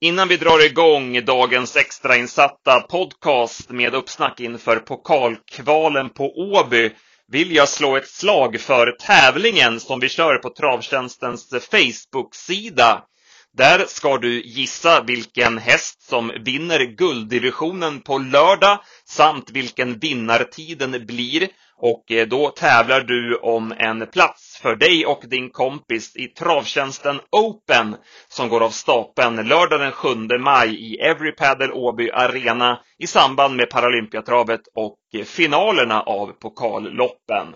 Innan vi drar igång dagens extrainsatta podcast med uppsnack inför pokalkvalen på Åby vill jag slå ett slag för tävlingen som vi kör på Travtjänstens Facebook-sida. Där ska du gissa vilken häst som vinner gulddivisionen på lördag samt vilken vinnartiden blir och eh, då tävlar du om en plats för dig och din kompis i Travtjänsten Open som går av stapeln lördag den 7 maj i Every Padel Åby Arena i samband med Paralympiatravet och eh, finalerna av pokalloppen.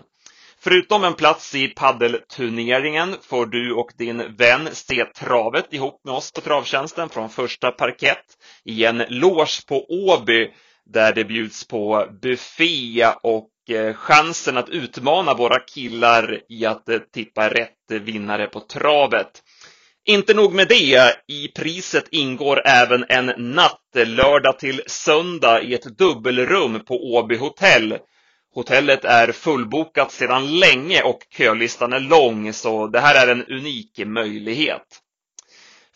Förutom en plats i paddelturneringen får du och din vän se travet ihop med oss på Travtjänsten från första parkett i en loge på Åby där det bjuds på buffé och eh, chansen att utmana våra killar i att eh, tippa rätt vinnare på travet. Inte nog med det, i priset ingår även en natt eh, lördag till söndag i ett dubbelrum på Åby hotell. Hotellet är fullbokat sedan länge och kölistan är lång, så det här är en unik möjlighet.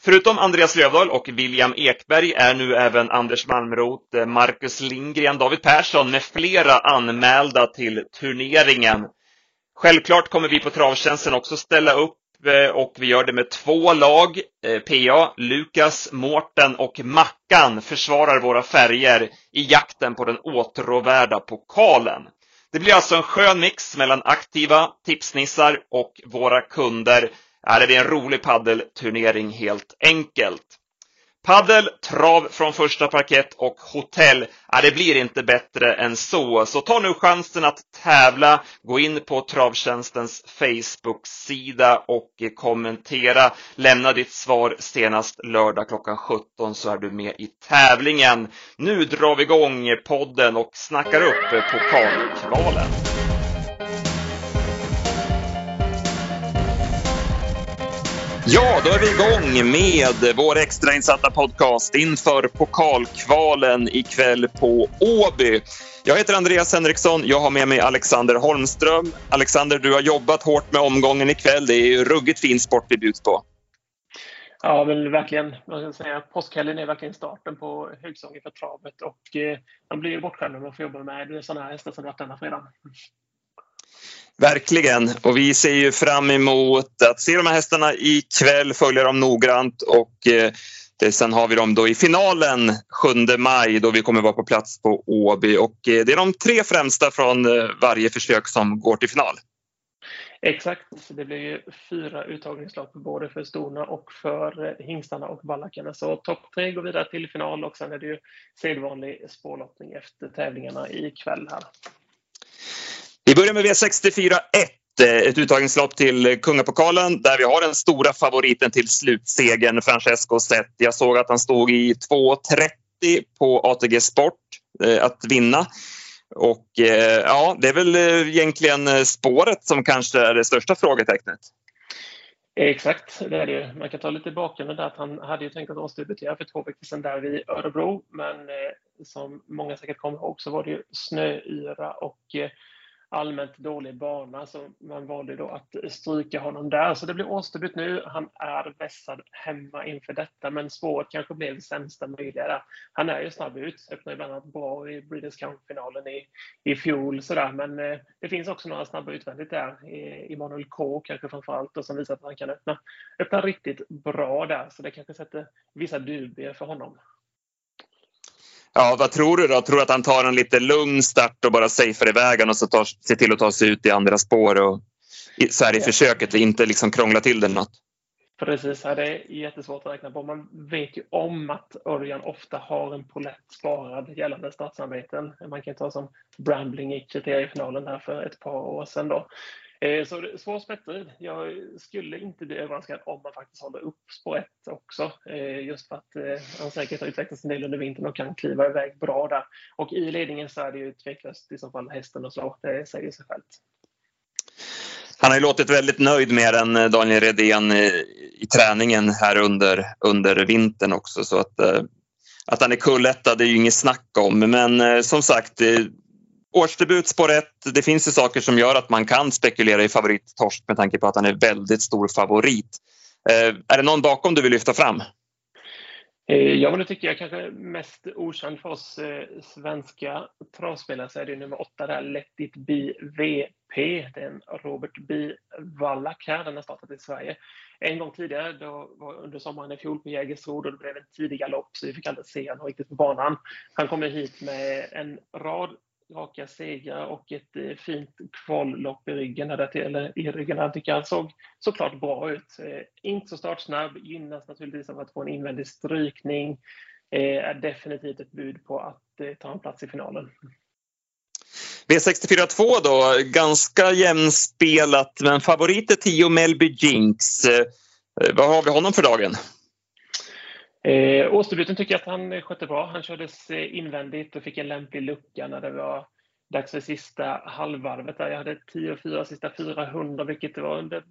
Förutom Andreas Lövdahl och William Ekberg är nu även Anders Malmroth, eh, Marcus Lindgren, David Persson med flera anmälda till turneringen. Självklart kommer vi på Travtjänsten också ställa upp eh, och vi gör det med två lag. Eh, PA, Lukas, Mårten och Mackan försvarar våra färger i jakten på den åtråvärda pokalen. Det blir alltså en skön mix mellan aktiva tipsnissar och våra kunder är det en rolig paddelturnering helt enkelt. Paddel, trav från första parkett och hotell, ja, det blir inte bättre än så. Så ta nu chansen att tävla. Gå in på Travtjänstens Facebook-sida och kommentera. Lämna ditt svar senast lördag klockan 17 så är du med i tävlingen. Nu drar vi igång podden och snackar upp pokalkvalen. Ja, då är vi igång med vår extrainsatta podcast inför pokalkvalen ikväll på Åby. Jag heter Andreas Henriksson. Jag har med mig Alexander Holmström. Alexander, du har jobbat hårt med omgången ikväll. Det är ju ruggigt fin sport vi bjuds på. Ja, väl verkligen. Man kan säga påskhelgen är verkligen starten på högsäsongen för travet och eh, man blir ju bortskämd när man får jobba med sådana här hästar som varit denna fredag. Verkligen. Och vi ser ju fram emot att se de här hästarna ikväll, följa dem noggrant och eh, sen har vi dem då i finalen 7 maj då vi kommer vara på plats på Åby och eh, det är de tre främsta från eh, varje försök som går till final. Exakt, det blir ju fyra uttagningslopp både för storna och för eh, hingstarna och ballackarna. Så topp tre går vidare till final och sen är det ju sedvanlig spårlottning efter tävlingarna ikväll här. Vi börjar med V64 1 eh, ett uttagningslopp till Kungapokalen där vi har den stora favoriten till slutsegern, Francesco Zet. Jag såg att han stod i 2.30 på ATG Sport eh, att vinna. Och eh, ja, det är väl eh, egentligen eh, spåret som kanske är det största frågetecknet. Exakt, det är det ju. Man kan ta lite bakgrunden där att han hade ju tänkt att årsdebutera för två veckor sedan där vid Örebro. Men som många säkert kommer ihåg så var det ju snöyra och allmänt dålig bana så man valde då att stryka honom där. Så det blir årsdebut nu. Han är vässad hemma inför detta men spåret kanske blev sämsta möjliga där. Han är ju snabb ut, öppnade bland annat bra i Breeders Cup-finalen i, i fjol sådär men eh, det finns också några snabba utvändigt där. Emanuel K kanske framförallt och som visar att han kan öppna, öppna riktigt bra där så det kanske sätter vissa dubier för honom. Ja, vad tror du då? Tror du att han tar en lite lugn start och bara safear iväg och så tar, ser till att ta sig ut i andra spår och så här i försöket och inte liksom krångla till det något? Precis, det är jättesvårt att räkna på. Man vet ju om att Örjan ofta har en polett sparad gällande startsamarbeten. Man kan ta som Brambling i kriteriefinalen här för ett par år sedan. Då. Eh, så svår sprättrid. Jag skulle inte bli överraskad om man faktiskt håller upp spår 1 också. Eh, just för att eh, han säkert har utvecklats en del under vintern och kan kliva iväg bra där. Och i ledningen så är det ju tveklöst i så fall hästen och slå. Det säger sig självt. Han har ju låtit väldigt nöjd med den, Daniel Redén, i träningen här under, under vintern också. Så att, att han är kulletta, det är ju inget snack om. Men som sagt, Årsdebut spår 1. Det finns ju saker som gör att man kan spekulera i favorit Torsk med tanke på att han är väldigt stor favorit. Eh, är det någon bakom du vill lyfta fram? Eh, ja, men det tycker jag kanske mest okänd för oss eh, svenska travspelare så är det nummer åtta där, Let it be VP. Det är en Robert B. Wallach här, den har startat i Sverige. En gång tidigare, då var under sommaren i fjol på Jägersro, då det blev en tidig galopp så vi fick aldrig se honom riktigt på banan. Han kommer hit med en rad raka segrar och ett eh, fint kvallopp i ryggen. Där, eller i ryggen. Han tycker han såg såklart bra ut. Eh, inte så startsnabb, gynnas naturligtvis av att få en invändig strykning. Eh, är definitivt ett bud på att eh, ta en plats i finalen. V64 2 då, ganska jämnspelat, men favorit är 10 Melby Jinx. Eh, vad har vi honom för dagen? Eh, Åsterbuten tycker jag att han skötte bra. Han kördes eh, invändigt och fick en lämplig lucka när det var dags för sista halvvarvet. Där. Jag hade 10 4 sista 400, vilket var under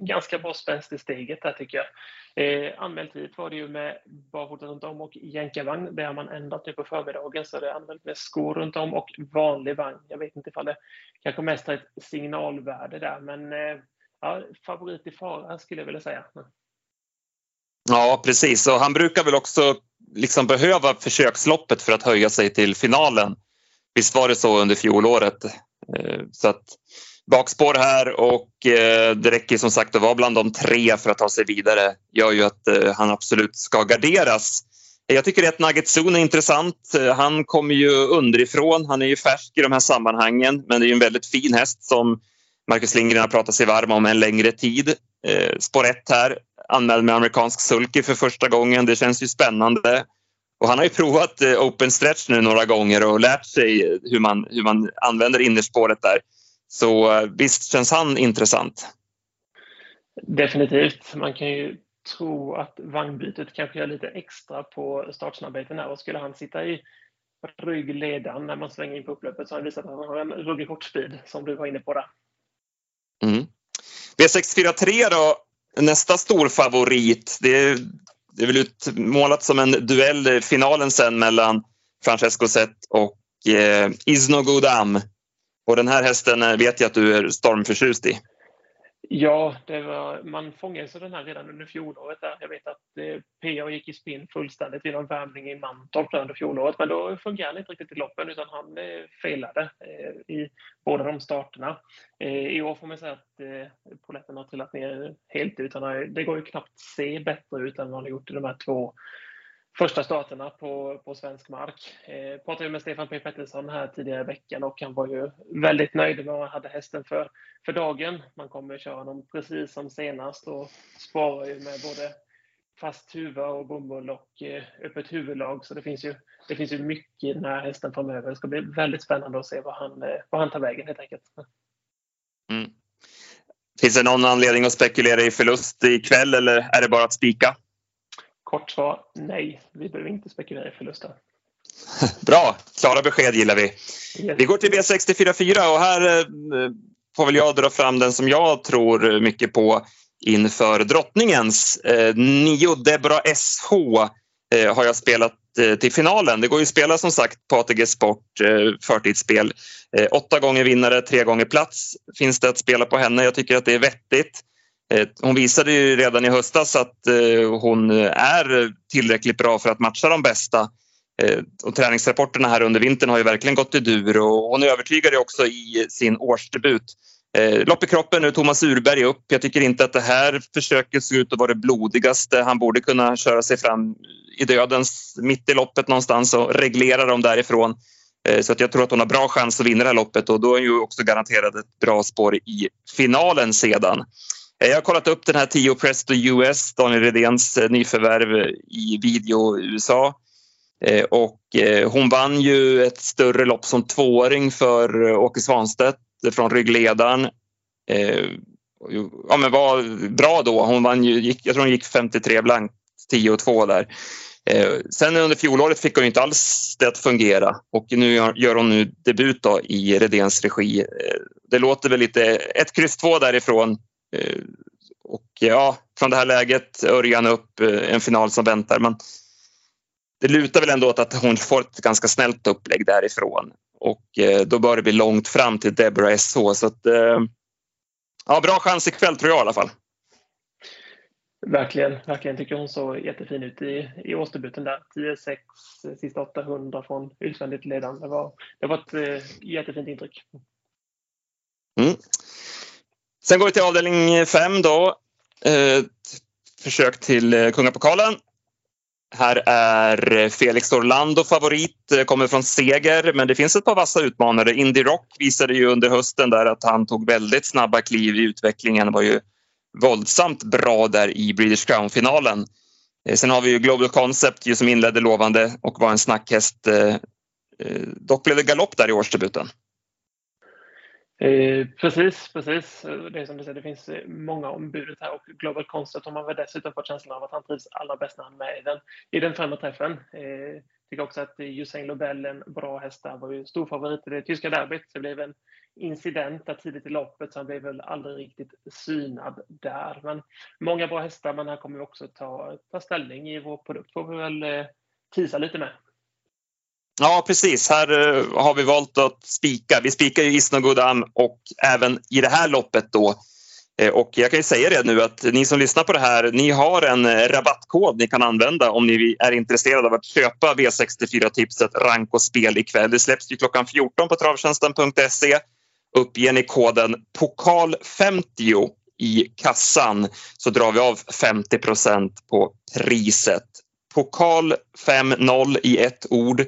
ganska bra spänst i steget där tycker jag. Eh, anmält hit var det ju med barfota runt om och jänkarvagn. Det har man ändrat nu på förmiddagen, så det är anmält med skor runt om och vanlig vagn. Jag vet inte ifall det kanske mest har ett signalvärde där, men eh, ja, favorit i fara skulle jag vilja säga. Ja, precis. Och han brukar väl också liksom behöva försöksloppet för att höja sig till finalen. Visst var det så under fjolåret? Eh, så att bakspår här och eh, det räcker som sagt att vara bland de tre för att ta sig vidare. gör ju att eh, han absolut ska garderas. Jag tycker att Nugget Zoon är intressant. Han kommer ju underifrån. Han är ju färsk i de här sammanhangen, men det är en väldigt fin häst som Marcus Lindgren har pratat sig varm om en längre tid. Spår 1 här anmäld med amerikansk sulky för första gången. Det känns ju spännande. Och han har ju provat eh, open stretch nu några gånger och lärt sig hur man, hur man använder innerspåret där. Så eh, visst känns han intressant. Definitivt. Man kan ju tro att vagnbytet kanske gör lite extra på startsnabbheten här och skulle han sitta i ryggledan när man svänger in på upploppet så har han visat att han har en ruggig kortspeed som du var inne på där. Mm. V643 då nästa stor favorit, det är, det är väl utmålat som en duell i finalen sen mellan Francesco Zet och eh, Isno Godam. Och den här hästen eh, vet jag att du är stormförtjust i. Ja, var, man fångades av den här redan under fjolåret. Där. Jag vet att eh, PA gick i spinn fullständigt vid någon värmning i Mantorp under fjolåret, men då fungerade han inte riktigt i loppen utan han eh, felade eh, i båda de starterna. Eh, I år får man säga att eh, poletten har trillat ner helt utan det går ju knappt se bättre ut än vad han har gjort i de här två första starterna på, på svensk mark. Eh, pratade med Stefan P Pettersson här tidigare i veckan och han var ju väldigt nöjd med vad han hade hästen för, för dagen. Man kommer köra honom precis som senast och sparar ju med både fast huva och bomull och eh, öppet huvudlag. Så det finns, ju, det finns ju mycket i den här hästen framöver. Det ska bli väldigt spännande att se vad han, eh, vad han tar vägen helt enkelt. Mm. Finns det någon anledning att spekulera i förlust ikväll eller är det bara att spika? Kort svar, nej. Vi behöver inte spekulera i förluster. Bra, klara besked gillar vi. Yes. Vi går till V644 och här eh, får väl jag dra fram den som jag tror mycket på inför drottningens. Eh, nio Debra SH eh, har jag spelat eh, till finalen. Det går ju att spela som sagt på ATG Sport eh, förtidsspel. Eh, åtta gånger vinnare, tre gånger plats finns det att spela på henne. Jag tycker att det är vettigt. Eh, hon visade ju redan i höstas att eh, hon eh, är tillräckligt bra för att matcha de bästa. Och träningsrapporterna här under vintern har ju verkligen gått i dur och hon övertygade också i sin årsdebut. Lopp i kroppen nu, Thomas Urberg upp. Jag tycker inte att det här försöket ser ut att vara det blodigaste. Han borde kunna köra sig fram i dödens mitt i loppet någonstans och reglera dem därifrån. Så att jag tror att hon har bra chans att vinna det här loppet och då är hon ju också garanterad ett bra spår i finalen sedan. Eh, jag har kollat upp den här 10 Presto US, Daniel Redéns eh, nyförvärv i video USA. Eh, och hon vann ju ett större lopp som tvååring för Åke Svanstedt från ryggledaren. Ja, men var bra då. Hon vann ju, jag tror hon gick 53 blankt, 10 och 2 där. Sen under fjolåret fick hon inte alls det att fungera och nu gör hon nu debut då i Redéns regi. Det låter väl lite, ett kryss 2 därifrån och ja, från det här läget, Örjan upp, eh, en final som väntar. Men det lutar väl ändå åt att hon får ett ganska snällt upplägg därifrån. Och eh, då bör det bli långt fram till Deborah SH. Så att, ja, bra chans ikväll tror jag i alla fall. Verkligen, verkligen tycker hon såg jättefin ut i, i årsdebuten där. 10-6 sista 800 från utvändigt ledande. Det var, det var ett eh, jättefint intryck. Mm. Sen går vi till avdelning 5 då. Eh, försök till eh, Kungapokalen. Här är Felix Orlando favorit, eh, kommer från seger, men det finns ett par vassa utmanare. Indy Rock visade ju under hösten där att han tog väldigt snabba kliv i utvecklingen. var ju våldsamt bra där i British Crown-finalen. Eh, sen har vi ju Global Concept som inledde lovande och var en snackhäst. Dock blev det galopp där i årsdebuten. Eh, precis, precis. Det är som du säger, det finns eh, många ombudet här och Global Concept har man väl dessutom fått känslan av att han trivs allra bäst när han är med i den, i den främre träffen. Eh, tycker också att Usain Lobel, en bra häst där, var ju stor favorit i det tyska derbyt. Det blev en incident där tidigt i loppet så han blev väl aldrig riktigt synad där. Men många bra hästar, men här kommer vi också ta, ta ställning i vår produkt. Får vi väl eh, tisa lite med. Ja, precis. Här eh, har vi valt att spika. Vi spikar ju Isnogodam och även i det här loppet då. Eh, och jag kan ju säga det nu att ni som lyssnar på det här, ni har en eh, rabattkod ni kan använda om ni är intresserade av att köpa V64-tipset Rank och spel ikväll. Det släpps ju klockan 14 på travtjänsten.se. Uppger ni koden POKAL50 i kassan så drar vi av 50% på priset. POKAL50 i ett ord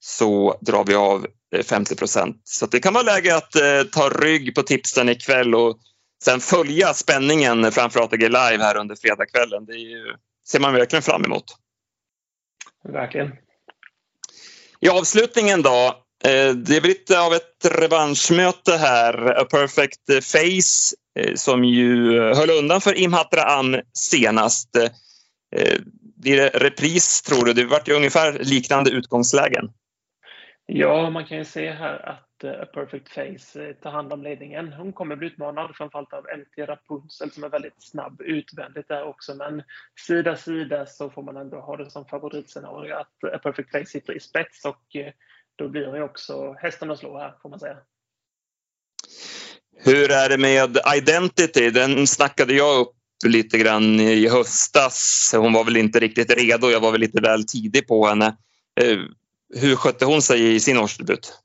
så drar vi av 50 eh, procent. Så det kan vara läge att eh, ta rygg på tipsen ikväll och sen följa spänningen framför ATG Live här under fredagskvällen. Det ju, ser man verkligen fram emot. Verkligen. I avslutningen då. Eh, det är lite av ett revanschmöte här. A Perfect Face eh, som ju höll undan för Imhatra Am senast. Blir det repris tror du? Det vart ju ungefär liknande utgångslägen. Ja, man kan ju se här att eh, A Perfect Face eh, tar hand om ledningen. Hon kommer bli utmanad framförallt av MT Rapunzel som är väldigt snabb utvändigt där också. Men sida sida så får man ändå ha det som favoritscenario att eh, A Perfect Face sitter i spets och då blir det också hästen att slå här får man säga. Hur är det med Identity? Den snackade jag upp lite grann i höstas. Hon var väl inte riktigt redo. Jag var väl lite väl tidig på henne. Hur skötte hon sig i sin årsdebut?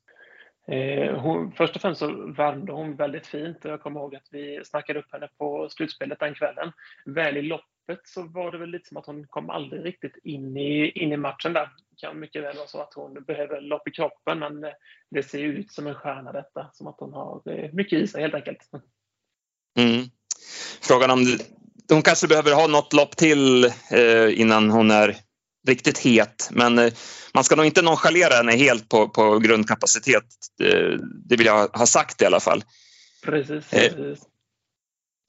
Eh, hon, först och främst så värmde hon väldigt fint och jag kommer ihåg att vi snackade upp henne på slutspelet den kvällen. Väl i loppet så var det väl lite som att hon kom aldrig riktigt in i, in i matchen där. Det kan mycket väl vara så att hon behöver lopp i kroppen men eh, det ser ut som en stjärna detta. Som att hon har eh, mycket i sig helt enkelt. Mm. Frågan om hon kanske behöver ha något lopp till innan hon är riktigt het. Men eh, man ska nog inte nonchalera henne helt på, på grundkapacitet. Det, det vill jag ha sagt i alla fall. Precis, eh, precis.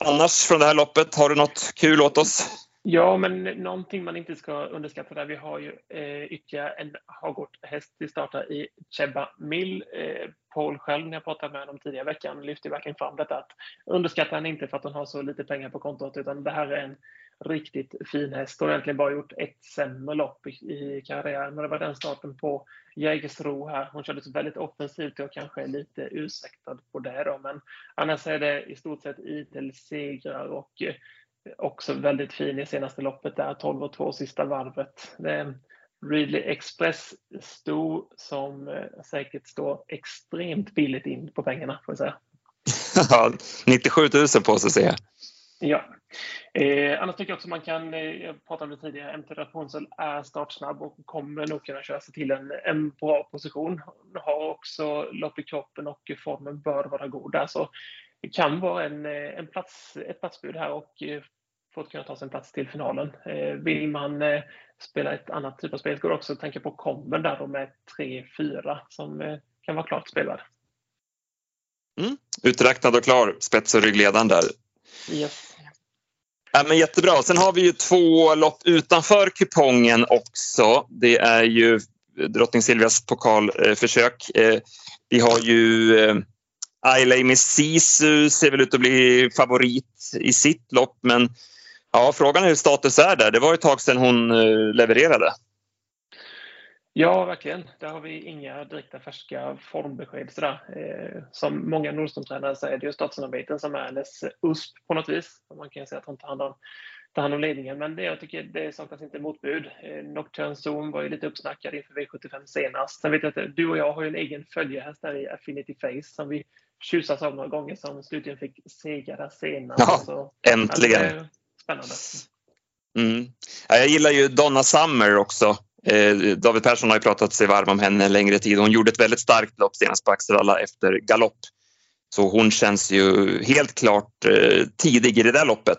Annars från det här loppet, har du något kul åt oss? Ja, men någonting man inte ska underskatta där. Vi har ju eh, ytterligare en Hagård-häst i startar i Chebba Mill. Eh, Paul själv, när jag pratade med honom tidigare veckan, lyfte verkligen fram detta att underskatta henne inte för att hon har så lite pengar på kontot, utan det här är en riktigt fin häst och egentligen bara gjort ett sämre lopp i, i karriären. Men det var den starten på Jägersro här. Hon körde väldigt offensivt och kanske är lite ursäktad på det då. Men annars är det i stort sett idel segrar och eh, också väldigt fin i senaste loppet där, 12 och 2 sista varvet. Det är Ridley Express stod som eh, säkert står extremt billigt in på pengarna får jag säga. 97 000 på sig ser jag. Ja. Eh, annars tycker jag också man kan, eh, jag pratade om det tidigare, MT Rapunzel är startsnabb och kommer nog kunna köra sig till en, en bra position. Har också lopp i kroppen och formen bör vara god där. Så det kan vara en, eh, en plats, ett platsbud här och eh, få kunna ta sig en plats till finalen. Eh, vill man eh, spela ett annat typ av spel går det också att tänka på komben där då med 3-4 som eh, kan vara klart spelvärd. Mm. Uträknad och klar, spets och ryggledaren där. Yes. Ja, men jättebra. Sen har vi ju två lopp utanför kupongen också. Det är ju eh, drottning Silvias pokalförsök. Eh, vi har ju eh, Ailey med Sisu ser väl ut att bli favorit i sitt lopp men ja, frågan är hur status är där. Det var ett tag sedan hon levererade. Ja, verkligen. Där har vi inga direkta färska formbesked. Sådär. Eh, som många Nordström-tränare så är det ju startsamarbeten som är hennes USP på något vis. Man kan säga att hon tar hand om, ta hand om ledningen. Men det jag tycker det saknas inte motbud. Eh, Nocturne Zone var ju lite uppsnackad inför V75 senast. Sen vet jag att du och jag har ju en egen följehäst där i Affinity Face som vi tjusas av några gånger som slutligen fick segra där senast. Ja, så, äntligen! Ja, spännande. Mm. Jag gillar ju Donna Summer också. Eh, David Persson har ju pratat sig varm om henne en längre tid. Hon gjorde ett väldigt starkt lopp senast på Axevalla efter galopp. Så hon känns ju helt klart eh, tidig i det där loppet.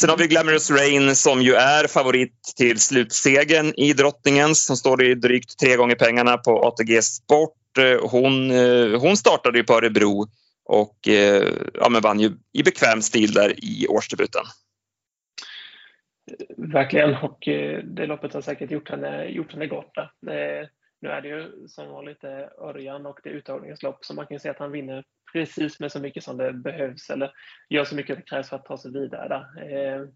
Sen har vi Glamorous Rain som ju är favorit till slutsegen i Drottningens som står i drygt tre gånger pengarna på ATG Sport. Eh, hon, eh, hon startade ju på Örebro och eh, ja, men vann ju i bekväm stil där i årsdebuten. Verkligen, och eh, det loppet har säkert gjort henne, gjort henne gott. Eh, nu är det ju som vanligt eh, Örjan och det är uttagningslopp så man kan se att han vinner precis med så mycket som det behövs eller gör så mycket det krävs för att ta sig vidare. Där.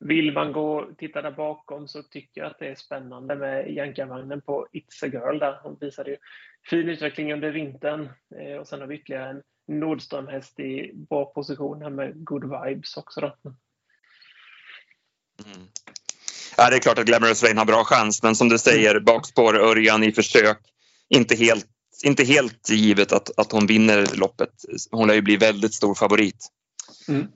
Vill man gå och titta där bakom så tycker jag att det är spännande med jänkarvagnen på It's a Girl där. Hon visade ju fin utveckling under vintern och sen har vi ytterligare en Nordström-häst i bra position här med Good Vibes också. Då. Mm. Ja, det är klart att Glamorous Rain har bra chans men som du säger, mm. bakspår Örjan i försök. Inte helt, inte helt givet att, att hon vinner loppet. Hon lär ju bli väldigt stor favorit. Mm.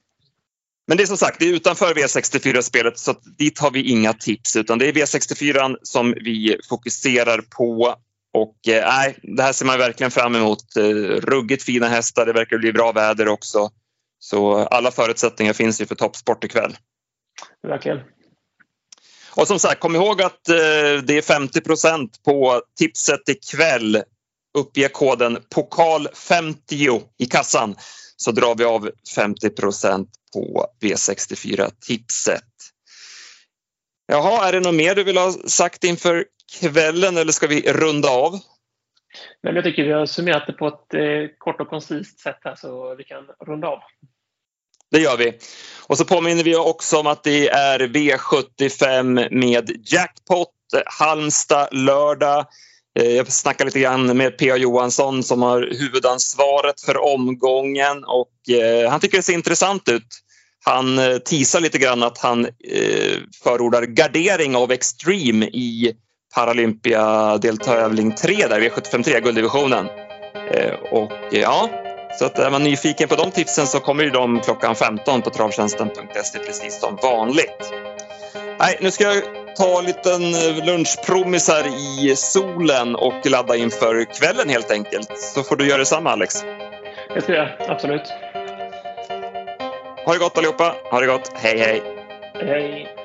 Men det är som sagt, det är utanför V64-spelet så dit har vi inga tips utan det är V64 som vi fokuserar på. Och eh, nej, det här ser man verkligen fram emot. Eh, ruggigt fina hästar, det verkar bli bra väder också. Så alla förutsättningar finns ju för toppsport ikväll. Verkligen. Och som sagt, kom ihåg att eh, det är 50% på tipset ikväll. Uppge koden POKAL50 i kassan så drar vi av 50% på V64-tipset. Jaha, är det något mer du vill ha sagt inför kvällen eller ska vi runda av? Nej, jag tycker vi har summerat det på ett eh, kort och koncist sätt här så vi kan runda av. Det gör vi. Och så påminner vi också om att det är V75 med jackpot Halmstad lördag. Eh, jag snackade lite grann med P.A. Johansson som har huvudansvaret för omgången och eh, han tycker det ser intressant ut. Han tisar teasar lite grann att han förordar gardering av Extreme i Paralympia-deltävling 3 där, V75 3, gulddivisionen. Och ja, så att är man nyfiken på de tipsen så kommer ju de klockan 15 på travtjänsten.se precis som vanligt. Nej, nu ska jag ta en liten eh, lunchpromis här i solen och ladda inför kvällen helt enkelt. Så får du göra detsamma Alex. Det ska jag, absolut. Ha det gott allihopa. Ha det gott. Hej hej. Hej.